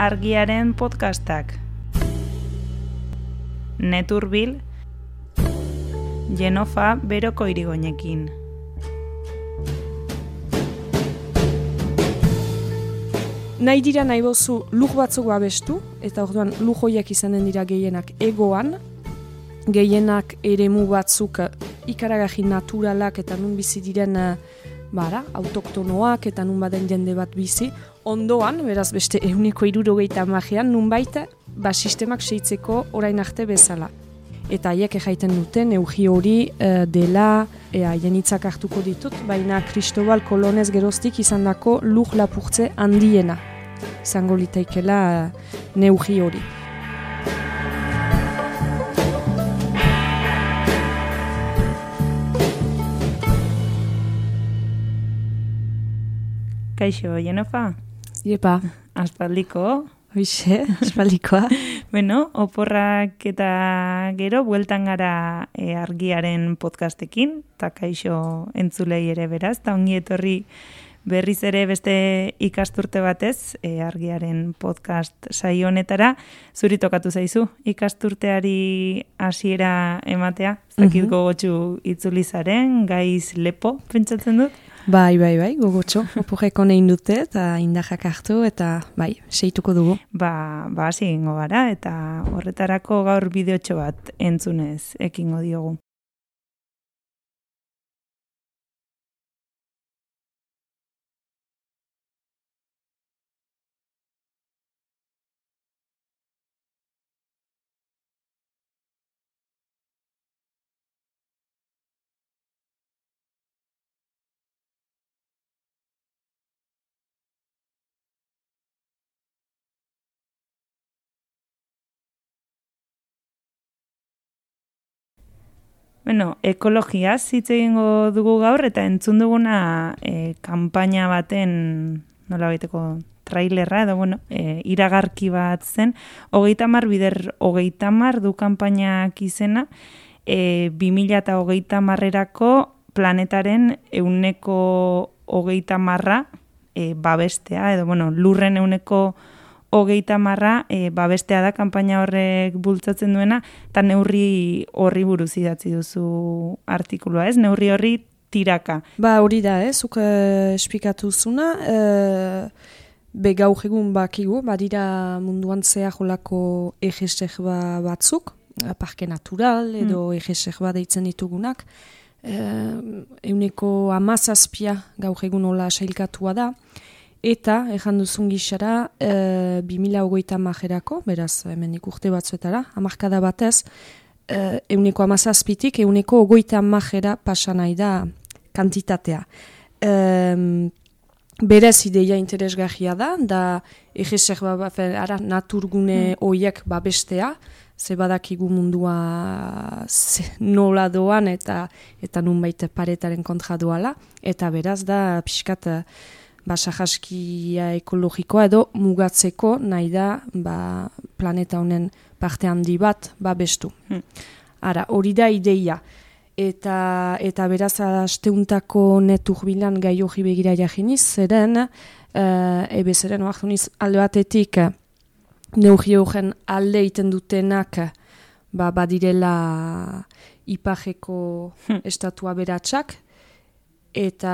argiaren podcastak. Neturbil, Genofa beroko irigoinekin. Nahi dira nahi bozu luk batzuk babestu, eta orduan luk hoiak izanen dira gehienak egoan, gehienak eremu batzuk ikaragaji naturalak eta nun bizi diren eh, bara, autoktonoak eta nun baden jende bat bizi, ondoan, beraz beste euneko irurogeita magian, nun baita, ba, sistemak seitzeko orain arte bezala. Eta haiek ejaiten duten, eugi hori eh, dela, ea, jenitzak hartuko ditut, baina Cristobal Kolonez geroztik izan dako luk lapurtze handiena. Izango litaikela uh, neugi hori. Kaixo, Jenofa? Iepa, Aspaldiko? hoxe, espaldikoa. Bueno, oporrak eta gero, bueltan gara e, argiaren podcastekin, eta kaixo entzulei ere beraz, eta ongi etorri berriz ere beste ikasturte batez, e, argiaren podcast saio honetara, zuri tokatu zaizu, ikasturteari hasiera ematea, zakit Mhm. gogotxu itzulizaren, gaiz lepo, pentsatzen dut? Bai, bai, bai, gogotxo. Opurreko nein dute eta indahak hartu eta bai, seituko dugu. Ba, ba hasi egingo gara eta horretarako gaur bideotxo bat entzunez ekingo diogu. Bueno, ekologiaz hitz egingo dugu gaur eta entzun duguna e, kanpaina baten nola baiteko trailerra edo bueno, e, iragarki bat zen, hogeita mar bider hogeita mar du kanpainak izena, e, 2000 eta hogeita marrerako planetaren euneko hogeita marra e, babestea, edo bueno, lurren euneko hogeita marra e, babestea da kanpaina horrek bultzatzen duena, eta neurri horri buruz idatzi duzu artikulua, ez? Neurri horri tiraka. Ba hori da, eh, zuk eh, esplikatu zuna, eh, be gaur egun bakigu, badira munduan zehar jolako egesek ba, batzuk, eh, parke natural edo mm. egesek ba deitzen ditugunak, eh, euneko amazazpia gaur egun hola sailkatua da, Eta, ejan duzun gixara, e, 2008 majerako, beraz, hemen urte batzuetara, amarkada batez, e, euneko amazazpitik, euneko ogoita majera pasa nahi da kantitatea. E, berez ideia interesgarria da, da egesek ba, ba, fe- ara, naturgune Mm. oiek babestea, ze badakigu mundua ze, nola doan eta eta nunbait paretaren kontra doala, eta beraz da pixkat eh, ba, sahaskia ekologikoa edo mugatzeko nahi da ba, planeta honen parte handi bat babestu. Hmm. Ara, hori da ideia. Eta, eta beraz asteuntako netur bilan gai hori begira jahiniz, zeren, uh, ebe zeren oaxuniz alde batetik neurri horren alde iten dutenak ba, badirela ipajeko Hmm. estatua beratsak, eta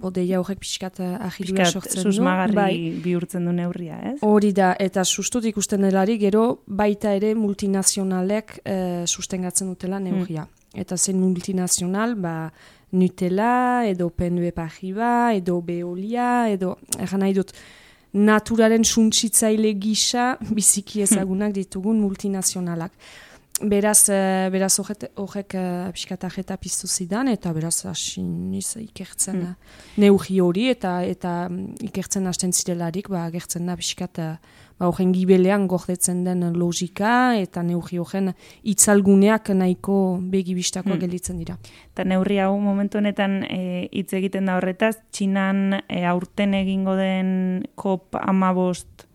bodeia horrek pixkat eh, ahilua sortzen du. susmagarri Bai, bihurtzen du neurria, ez? hori da, eta sustut ikusten delari, gero baita ere multinazionalek eh, sustengatzen dutela neurria. Eta zen multinazional, ba, Nutella, edo PNB Paribas, edo Veolia, edo, egan nahi dut, naturaren suntsitzaile gisa biziki ezagunak ditugun multinazionalak. Beraz, eh, beraz horrek uh, pixkatak eta piztu zidan, eta beraz hasi niz ikertzen mm. neurri hori, eta eta mm, ikertzen hasten zirelarik, ba, gertzen da pixkat, eh, ba, horren gibelean gordetzen den logika, eta neurri horren itzalguneak nahiko begibistakoa Hmm. gelditzen dira. Eta neurri hau momentu honetan e, hitz egiten da horretaz, Txinan e, aurten egingo den COP amabost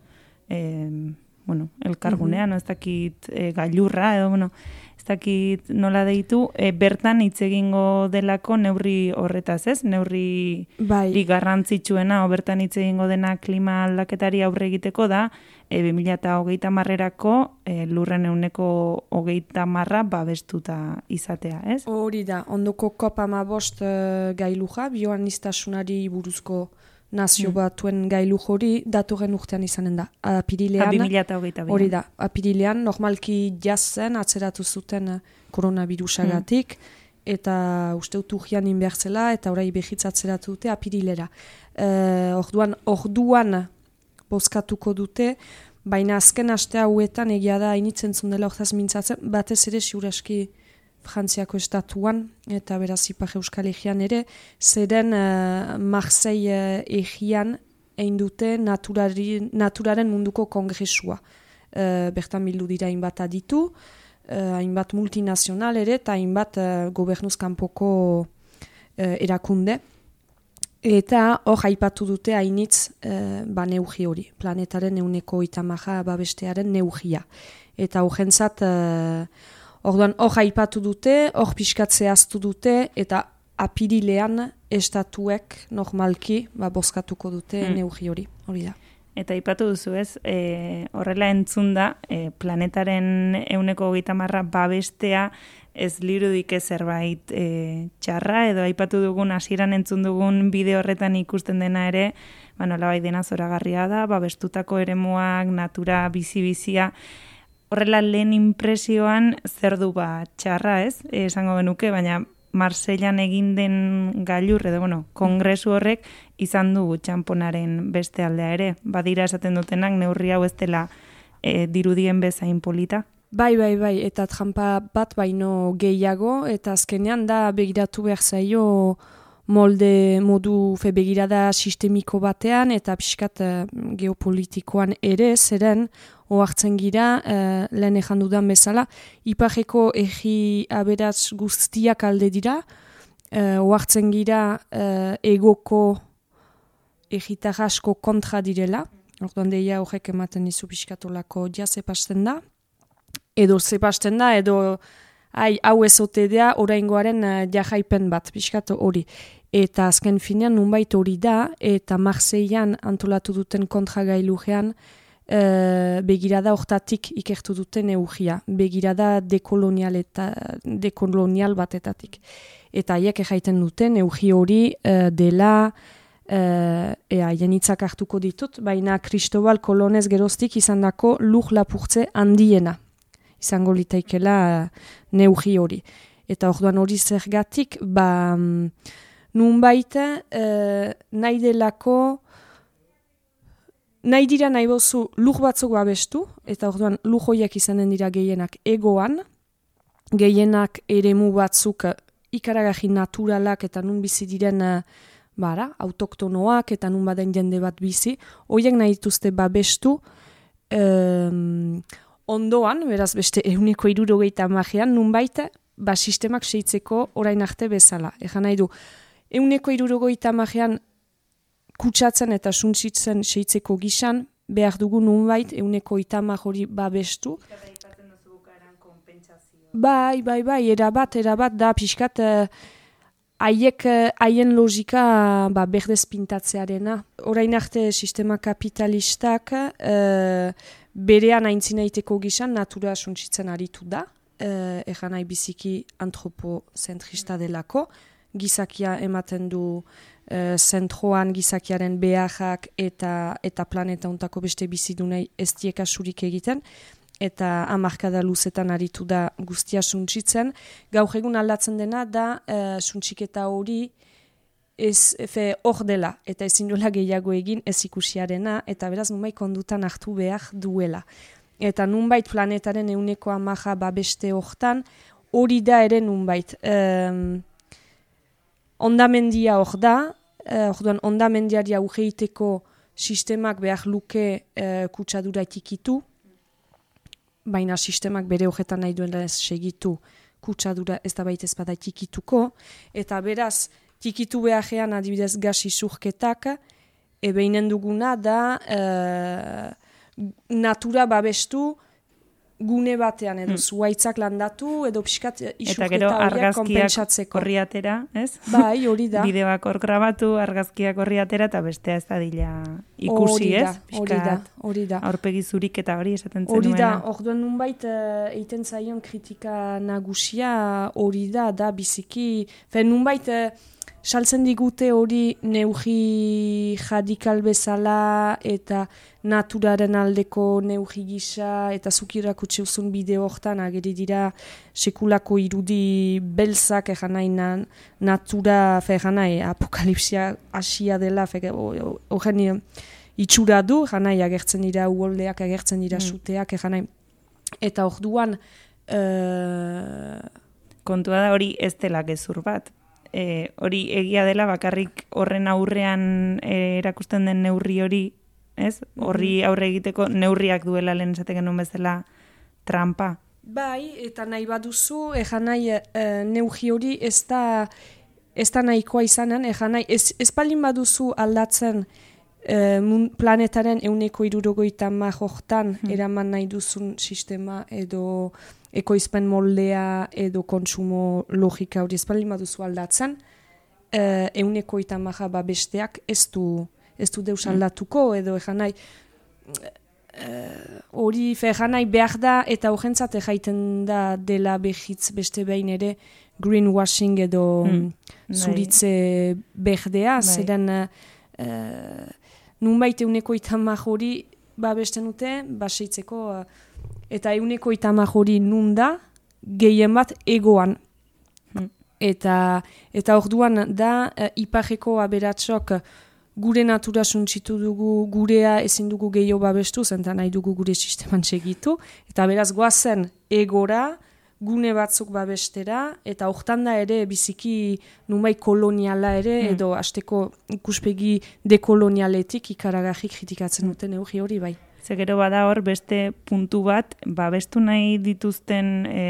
e, bueno, elkargunean, ez dakit e, gailurra, edo, bueno, ez dakit nola deitu, e, bertan hitz egingo delako neurri horretaz, ez? Neurri bai. garrantzitsuena, o bertan hitz egingo dena klima aldaketari aurre egiteko da, e, 2008 marrerako e, lurren euneko hogeita marra babestuta izatea, ez? Hori da, ondoko kopama bost uh, gailuja, bioan niztasunari buruzko nazio mm. batuen gailu hori datorren urtean izanen da. Apirilean, hori da, apirilean normalki jazen atzeratu zuten eh, koronavirusagatik, mm. eta uste uturgian inbertzela, eta orai behitz atzeratu dute apirilera. Uh, orduan, orduan bozkatuko dute, baina azken aste hauetan egia da initzen zundela ortaz mintzatzen, batez ere siuraski Frantziako estatuan, eta beraz Ipar Euskal Egean ere, zeren uh, Marseille uh, egian egin dute naturaren munduko kongresua. Uh, bertan bildu dira hainbat aditu, uh, hainbat multinazional ere, eta hainbat uh, gobernuzkanpoko uh, erakunde. Eta hor haipatu dute hainitz uh, ba neugi hori, planetaren euneko itamaja babestearen neugia. Eta hor Orduan, hor haipatu dute, hor pixkatze aztu dute, eta apirilean estatuek normalki ba, bozkatuko dute hmm. neugi hori, hori da. Eta ipatu duzu ez, e, horrela entzun da, e, planetaren euneko hogeita marra babestea ez lirudik zerbait e, txarra, edo aipatu dugun, hasieran entzun dugun bideo horretan ikusten dena ere, ba, nola bai dena zoragarria da, babestutako eremuak, natura, bizi-bizia, horrela lehen impresioan zer du ba txarra, ez? Esango genuke, baina Marsellan egin den gailur edo bueno, kongresu horrek izan du txamponaren beste aldea ere. Badira esaten dutenak neurri hau ez dela e, dirudien bezain polita. Bai, bai, bai, eta trampa bat baino gehiago, eta azkenean da begiratu behar zaio molde modu febegirada sistemiko batean eta pixkat uh, geopolitikoan ere, zeren oartzen gira, uh, lehen ezan dudan bezala, ipareko egi aberatz guztiak alde dira, uh, oartzen gira uh, egoko egitar asko kontra direla, orduan deia horrek ematen izu pixkatolako ja zepasten da, edo zepasten da, edo ai, hau ezote da, oraingoaren uh, jahaipen bat, pixkatu hori. Eta azken finean nunbait hori da, eta Marseian antolatu duten kontragailujean e, begirada hortatik ikertu duten eugia. Begirada dekolonial, eta, dekolonial batetatik. Eta haiek erraiten duten eugi hori e, dela, e, ea, jenitzak hartuko ditut, baina Cristobal Kolonez geroztik izan dako luk lapurtze handiena. Izango litaikela neugi hori. Eta orduan hori zergatik, ba... Nun baita uh, nahi delako nahi dira nahi bozu luk batzuk babestu, eta orduan luk hoiak izanen dira gehienak egoan, gehienak eremu batzuk ikaragaji naturalak eta nun bizi diren uh, bara, autoktonoak eta nun baden jende bat bizi, hoiak nahi dituzte babestu um, ondoan, beraz beste euniko irurogeita magian, nun baita, ba sistemak seitzeko orain arte bezala. Egan nahi du, Euneko irurogoita magean kutsatzen eta suntsitzen seitzeko gisan, behar dugu nunbait euneko itamar hori babestu. Bai, bai, bai, erabat, erabat, da pixkat eh, haiek uh, haien logika ba, berdez pintatzearena. Horain arte sistema kapitalistak uh, berean aintzinaiteko gisan natura suntsitzen aritu da. Uh, nahi biziki antropozentrista delako gizakia ematen du e, zentroan gizakiaren beharrak eta eta planeta untako beste bizidunei ez surik egiten eta amarkada luzetan aritu da guztia suntsitzen. Gaur egun aldatzen dena da e, suntsiketa hori ez efe hor dela eta ezin duela gehiago egin ez ikusiarena eta beraz numai kondutan hartu behar duela. Eta nunbait planetaren euneko amaja babeste hortan hori da ere nunbait ondamendia hor da, eh, orduan ondamendiari augeiteko sistemak behar luke eh, kutsadura etikitu, baina sistemak bere horretan nahi duela ez segitu kutsadura ez da baita ezpada etikituko, eta beraz, tikitu beharrean adibidez gasi surketak, ebeinen duguna da eh, natura babestu gune batean edo mm. zuaitzak landatu edo pixkat isurketa horiek konpentsatzeko. Horri atera, ez? Bai, hori da. Bideoak hor grabatu, argazkiak horri atera eta bestea ez da dila ikusi, ez? Hori da, hori da. Aurpegi zurik eta hori esaten zen Hori da, hor duen nunbait uh, eiten zaion kritika nagusia hori da, da biziki, fe nunbait... Uh, saltzen digute hori neugi jadikal bezala eta naturaren aldeko neugi gisa eta zukirak utxeuzun bideo hortan ageri dira sekulako irudi belzak egan nahi natura egan nahi apokalipsia asia dela horren itxura du egan nahi agertzen dira uoldeak agertzen dira mm. suteak egan nahi eta hor duan uh... kontua da hori ez dela gezur bat e, hori egia dela bakarrik horren aurrean e, erakusten den neurri hori, ez? Horri mhm. aurre egiteko neurriak duela lehen esate genuen bezala trampa. Bai, eta nahi baduzu, ejan nahi e, neurri hori ez da, ez da nahikoa izanen, ejan nahi, ez, ez baduzu aldatzen e, planetaren euneko irurogoita mahortan hmm. eraman nahi duzun sistema edo ekoizpen moldea edo kontsumo logika hori espaldin baduzu aldatzen, uh, euneko eta maha besteak ez du, ez du deus mm. aldatuko edo egan nahi, uh, hori uh, nahi behar da eta horrentzat egaiten da dela behitz beste behin ere greenwashing edo mm. zuritze berdea, bai. zeren uh, nunbait euneko eta hori babesten dute, baseitzeko uh, eta euneko itamak hori nun da, gehien bat egoan. Hmm. Eta, eta orduan da, uh, ipareko aberatzok gure natura suntzitu dugu, gurea ezin dugu gehiago babestu, zenta nahi dugu gure sisteman segitu, eta beraz goazen egora, gune batzuk babestera, eta hortan da ere biziki numai koloniala ere, hmm. edo asteko ikuspegi dekolonialetik ikaragajik kritikatzen duten eugi hori bai. Ze gero bada hor beste puntu bat, babestu nahi dituzten e,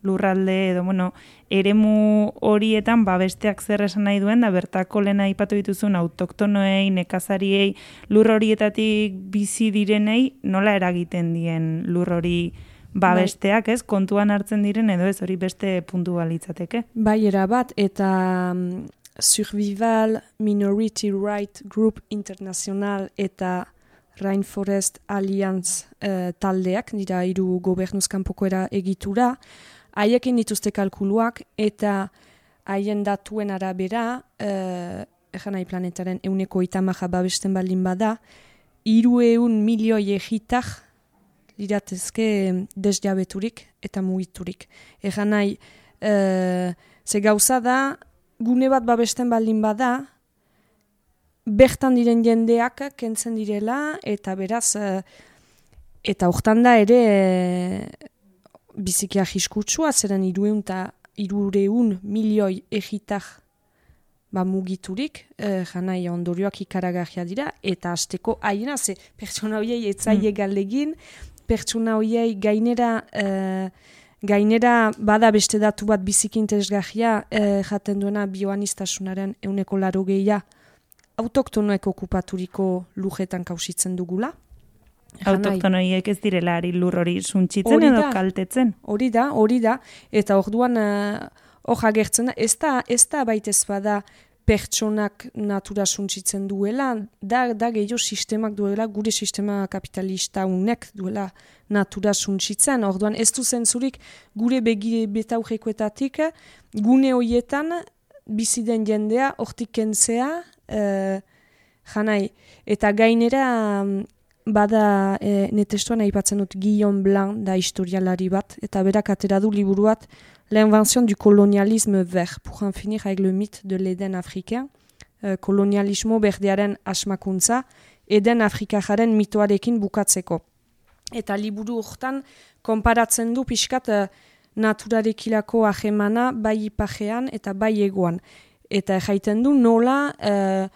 lurralde edo, bueno, eremu horietan babesteak zer esan nahi duen, da bertako lena ipatu dituzun autoktonoei, nekazariei, lur horietatik bizi direnei, nola eragiten dien lur hori babesteak, ez? Kontuan hartzen diren edo ez hori beste puntu balitzateke. Bai, era bat, eta um, Survival Minority Right Group International eta Rainforest Alliance uh, taldeak, dira hiru gobernuzkanpoko era egitura, haiekin dituzte kalkuluak eta haien datuen arabera, uh, nahi planetaren euneko itamaja babesten baldin bada, hiru eun milioi egitak liratezke desjabeturik eta mugiturik. Egan nahi, uh, ze gauza da, gune bat babesten baldin bada, bertan diren jendeak kentzen direla eta beraz eh, eta hortan da ere e, bizikia jiskutsua zeren irueun eta irureun milioi egitak ba mugiturik e, janai ondorioak ikaragarria dira eta hasteko haiena ze pertsona hoiei etzaile mm. galegin pertsona hoiei gainera Gainera, bada beste datu bat biziki interesgarria jaten duena bioanistasunaren euneko laro gehia autoktonoek okupaturiko lujetan kausitzen dugula. Autoktonoiek ez direlari lur hori suntxitzen edo kaltetzen. Hori da, hori da. Eta orduan hor uh, agertzen da, ez da, ez da baitez bada pertsonak natura suntxitzen duela, da, da gehiago sistemak duela, gure sistema kapitalista unek duela natura suntxitzen. Orduan ez du zentzurik gure begire betaurekoetatik gune hoietan biziden jendea hortik kentzea, uh, janai. Eta gainera bada e, netestuan aipatzen dut Guillaume Blanc da historialari bat, eta berak atera du liburuat l'invention du colonialisme vert, pour en finir avec le mythe de l'Eden africain, uh, kolonialismo berdearen asmakuntza, Eden Afrikajaren mitoarekin bukatzeko. Eta liburu hortan konparatzen du pixkat uh, naturarekilako ahemana bai ipajean eta bai egoan eta jaiten du nola uh,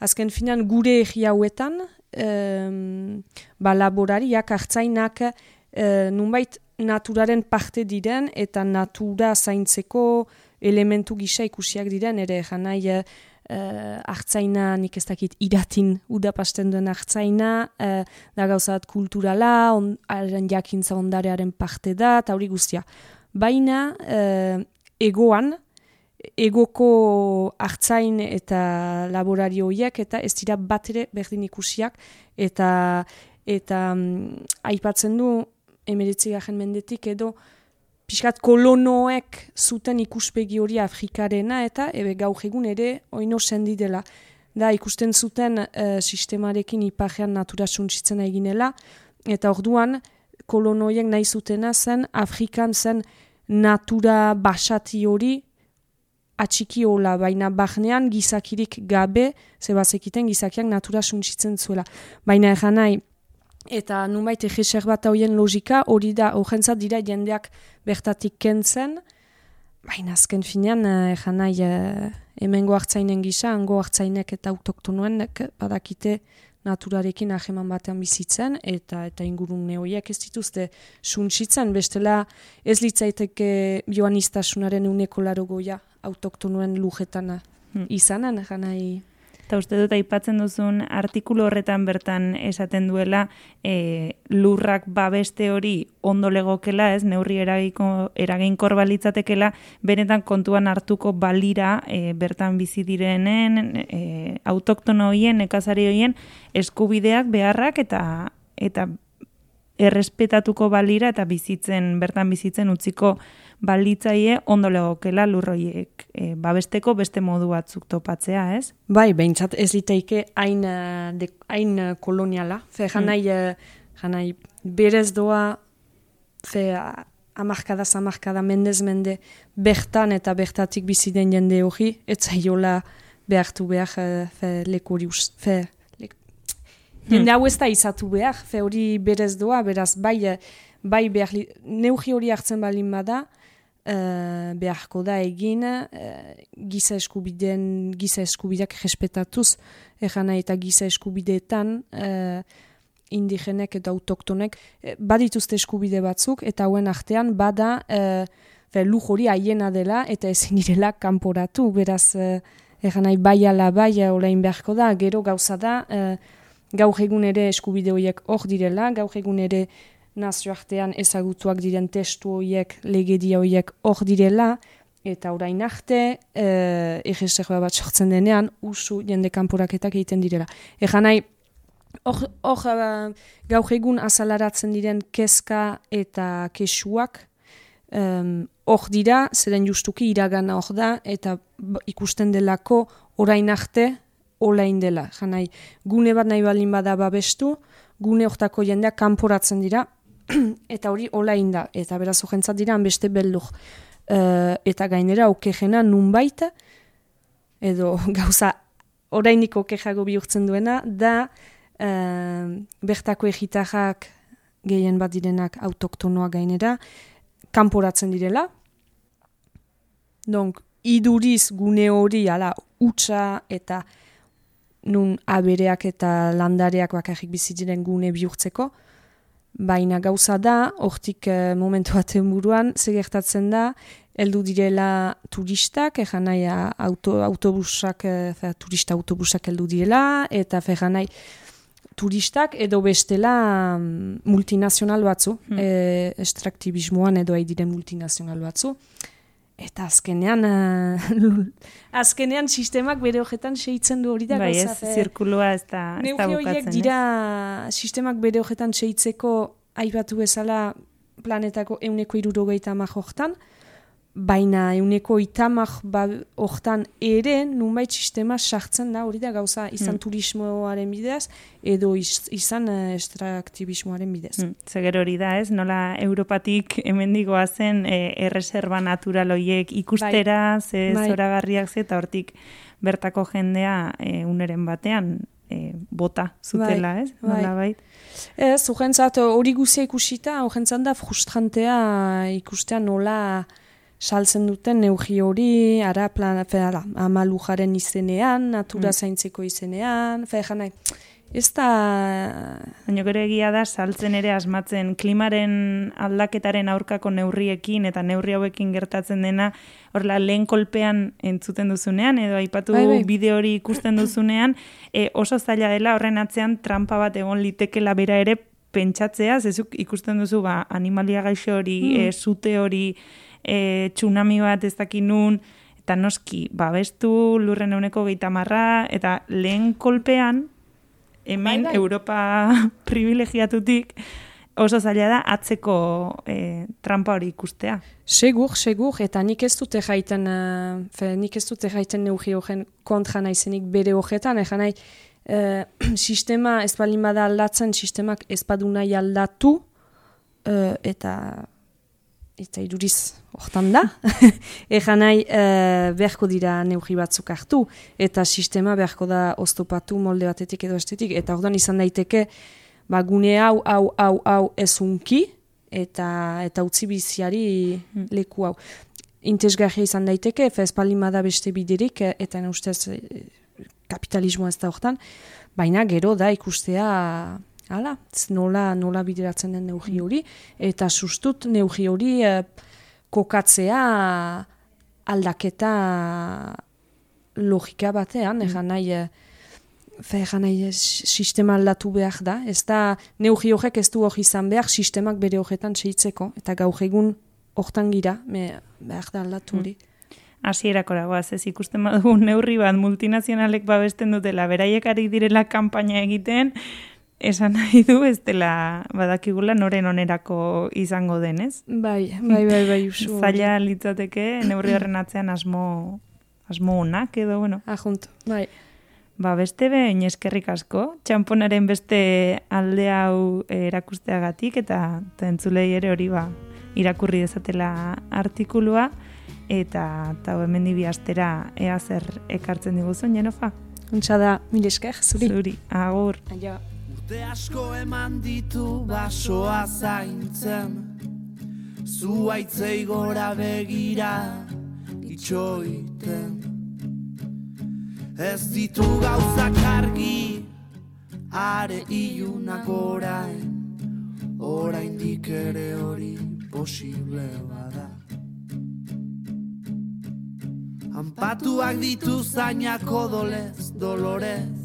azken finan gure egi hauetan um, ba laborariak hartzainak uh, nunbait naturaren parte diren eta natura zaintzeko elementu gisa ikusiak diren ere janai uh, uh, hartzaina, nik ez dakit iratin udapasten duen hartzaina, uh, da gauzat kulturala, on, jakintza ondarearen parte da, eta hori guztia. Baina, uh, egoan, egoko hartzain eta laborarioiak eta ez dira bat ere berdin ikusiak eta eta um, aipatzen du emeritzi garen mendetik edo pixkat kolonoek zuten ikuspegi hori Afrikarena eta ebe gaur egun ere oino sendi dela. Da ikusten zuten uh, sistemarekin ipajean natura suntsitzen eginela eta orduan kolonoiek nahi zutena zen Afrikan zen natura basati hori atxiki hola, baina bahnean gizakirik gabe, zebazekiten gizakiak natura suntsitzen zuela. Baina egan nahi, Eta nunbait egiser bat hauen logika, hori da, horrentzat dira jendeak bertatik kentzen, baina azken finean, egan nahi, e, hemengo hartzainen gisa, hango hartzainek eta autoktonuen badakite naturarekin aheman batean bizitzen, eta eta ingurun neoiak ez dituzte suntsitzen, bestela ez litzaiteke joan iztasunaren uneko laro goia autoktonuen lujetana hmm. izanen, egan nahi, Eta uste dut aipatzen duzun artikulu horretan bertan esaten duela e, lurrak babeste hori ondo legokela, ez, neurri eragiko, eraginkor balitzatekela, benetan kontuan hartuko balira e, bertan bizi direnen, e, autoktono hoien, nekazari hoien, eskubideak, beharrak eta eta errespetatuko balira eta bizitzen, bertan bizitzen utziko balitzaie ondo legokela lurroiek e, babesteko beste modu batzuk topatzea, ez? Bai, behintzat ez liteike hain, eh, hain eh, koloniala. Fe, janai, mm. janai berez doa, fe, amarkada, zamarkada, mendez mende, bertan eta bertatik biziden jende hori, etzaiola behartu behar fe, lekuri fe, hmm. Jende hau ez da izatu behar, fe hori berez doa, beraz, bai, bai behar, neugi hori hartzen balin bada, uh, beharko da egin uh, giza eskubideen giza eskubideak respetatuz. Egan eta giza eskubideetan uh, indigenek eta autoktonek badituzte eskubide batzuk eta hauen artean bada uh, luj hori haiena dela eta ezin direla kanporatu. Beraz uh, egan nahi bai ala bai olain beharko da. Gero gauza da uh, gaur egun ere eskubide horiek hor direla gaur egun ere nazioartean ezagutuak diren testu horiek, legedia horiek hor direla, eta orain arte, e, bat sortzen denean, usu jende kanporaketak egiten direla. Egan nahi, hor e, gaur egun azalaratzen diren kezka eta kesuak, hor dira, zeren justuki iragana hor da, eta ikusten delako orain arte, olain dela. Janai, gune bat nahi balin bada babestu, gune hortako jendeak kanporatzen dira, eta hori hola inda, eta beraz jentzat dira beste beldur. Uh, eta gainera okejena nunbait, edo gauza orainik okejago bihurtzen duena, da uh, bertako egitajak gehien bat direnak autoktonoa gainera, kanporatzen direla. Donk, iduriz gune hori, ala, utxa eta nun abereak eta landareak bakarrik bizitzen gune bihurtzeko, Baina gauza da, hortik uh, momentu baten buruan, segertatzen da, heldu direla turistak, egan nahi auto, autobusak, e, turista autobusak heldu direla, eta egan nahi turistak edo bestela um, multinazional batzu, hmm. e, estraktibismoan edo diren multinazional batzu. Eta azkenean, uh, azkenean sistemak bere hogetan seitzen du hori da. Bai ez, zirkulua ez da, ez da bukatzen. dira sistemak bere hogetan seitzeko aipatu bezala planetako euneko irurogeita amajoktan, baina euneko itamak hortan ere nunbait sistema sartzen da hori da gauza izan hmm. turismoaren bidez edo izan uh, estraktibismoaren bidez. Hmm. Zeger hori da ez, nola Europatik hemendigoa zen e, erreserba natural horiek ikustera, bai. ze bai. zoragarriak ze eta hortik bertako jendea e, uneren batean e, bota zutela bai. ez, nola bai. Ez, hori guzia ikusita, urgentzan da frustrantea ikustea nola saltzen duten neugi hori, ara plan, fe, ala, izenean, natura hmm. zaintzeko izenean, fe, janai, Ez da... Baina gero egia da, saltzen ere asmatzen klimaren aldaketaren aurkako neurriekin eta neurri hauekin gertatzen dena, horla lehen kolpean entzuten duzunean, edo aipatu bai, bai. bideo hori ikusten duzunean, e, oso zaila dela horren atzean trampa bat egon litekela bera ere pentsatzea, zezuk ikusten duzu ba, animalia gaixo hori, mm. e, zute hori, e, tsunami bat ez dakinun, eta noski, babestu lurren euneko gehieta marra, eta lehen kolpean, hemen bai, bai. Europa privilegiatutik oso zaila da atzeko e, trampa hori ikustea. Segur, segur, eta nik ez dute jaiten, uh, fe, nik ez dute jaiten neugi horren kontra naizenik bere horretan, egan nahi, uh, sistema ez balin bada aldatzen, sistemak ez badu nahi aldatu, uh, eta eta iduriz hortan da, egan nahi uh, beharko dira neugi batzuk hartu, eta sistema beharko da oztopatu molde batetik edo estetik, eta ordan izan daiteke, ba, gune hau, hau, hau, hau ezunki, eta eta utzi biziari hmm. leku hau. Intezgarria izan daiteke, ez palimada beste biderik, eta ustez kapitalismoa ez da hortan, baina gero da ikustea Hala, nola, nola bideratzen den neugi mm. hori, eta sustut neugi hori eh, kokatzea aldaketa logika batean, mm. egan nahi, eh, nahi sistema aldatu behar da, ez da neugi horrek ez du hori izan behar sistemak bere horretan seitzeko, eta gaur egun hortan gira, me, behar da aldatu hori. Mm. Asi erakoragoaz, ez ikusten badugu neurri bat multinazionalek babesten dutela, beraiek ari direla kanpaina egiten, esan nahi du ez dela badakigula noren onerako izango denez. Bai, bai, bai, bai, usu. Zaila litzateke neurri horren atzean asmo, asmo unak edo, bueno. Ajunt, bai. Ba, beste behin eskerrik asko, txamponaren beste alde hau erakusteagatik eta entzulei ere hori ba, irakurri dezatela artikulua eta eta hemen dibi astera ea zer ekartzen diguzun, Jenofa? Untsa da, mil esker, zuri. Zuri, agur. Aio. Urte asko eman ditu basoa zaintzen. Zuaitzei gora begira itxoiten. Ez ditu gauzak argi are iunak orain. Orain ere hori posible bada. Ampatuak ditu zainako dolez, dolorez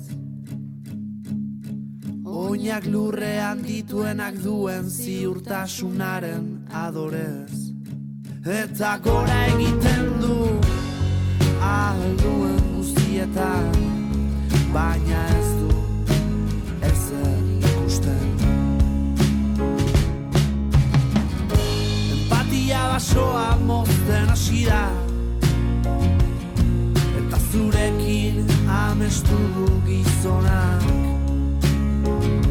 Oinak lurrean dituenak duen ziurtasunaren adorez. Eta gora egiten du alduen guztietan Baina ez du ezer ikusten. Empatia basoa mozten hasi da Eta zurekin amestu gizonak zurekin,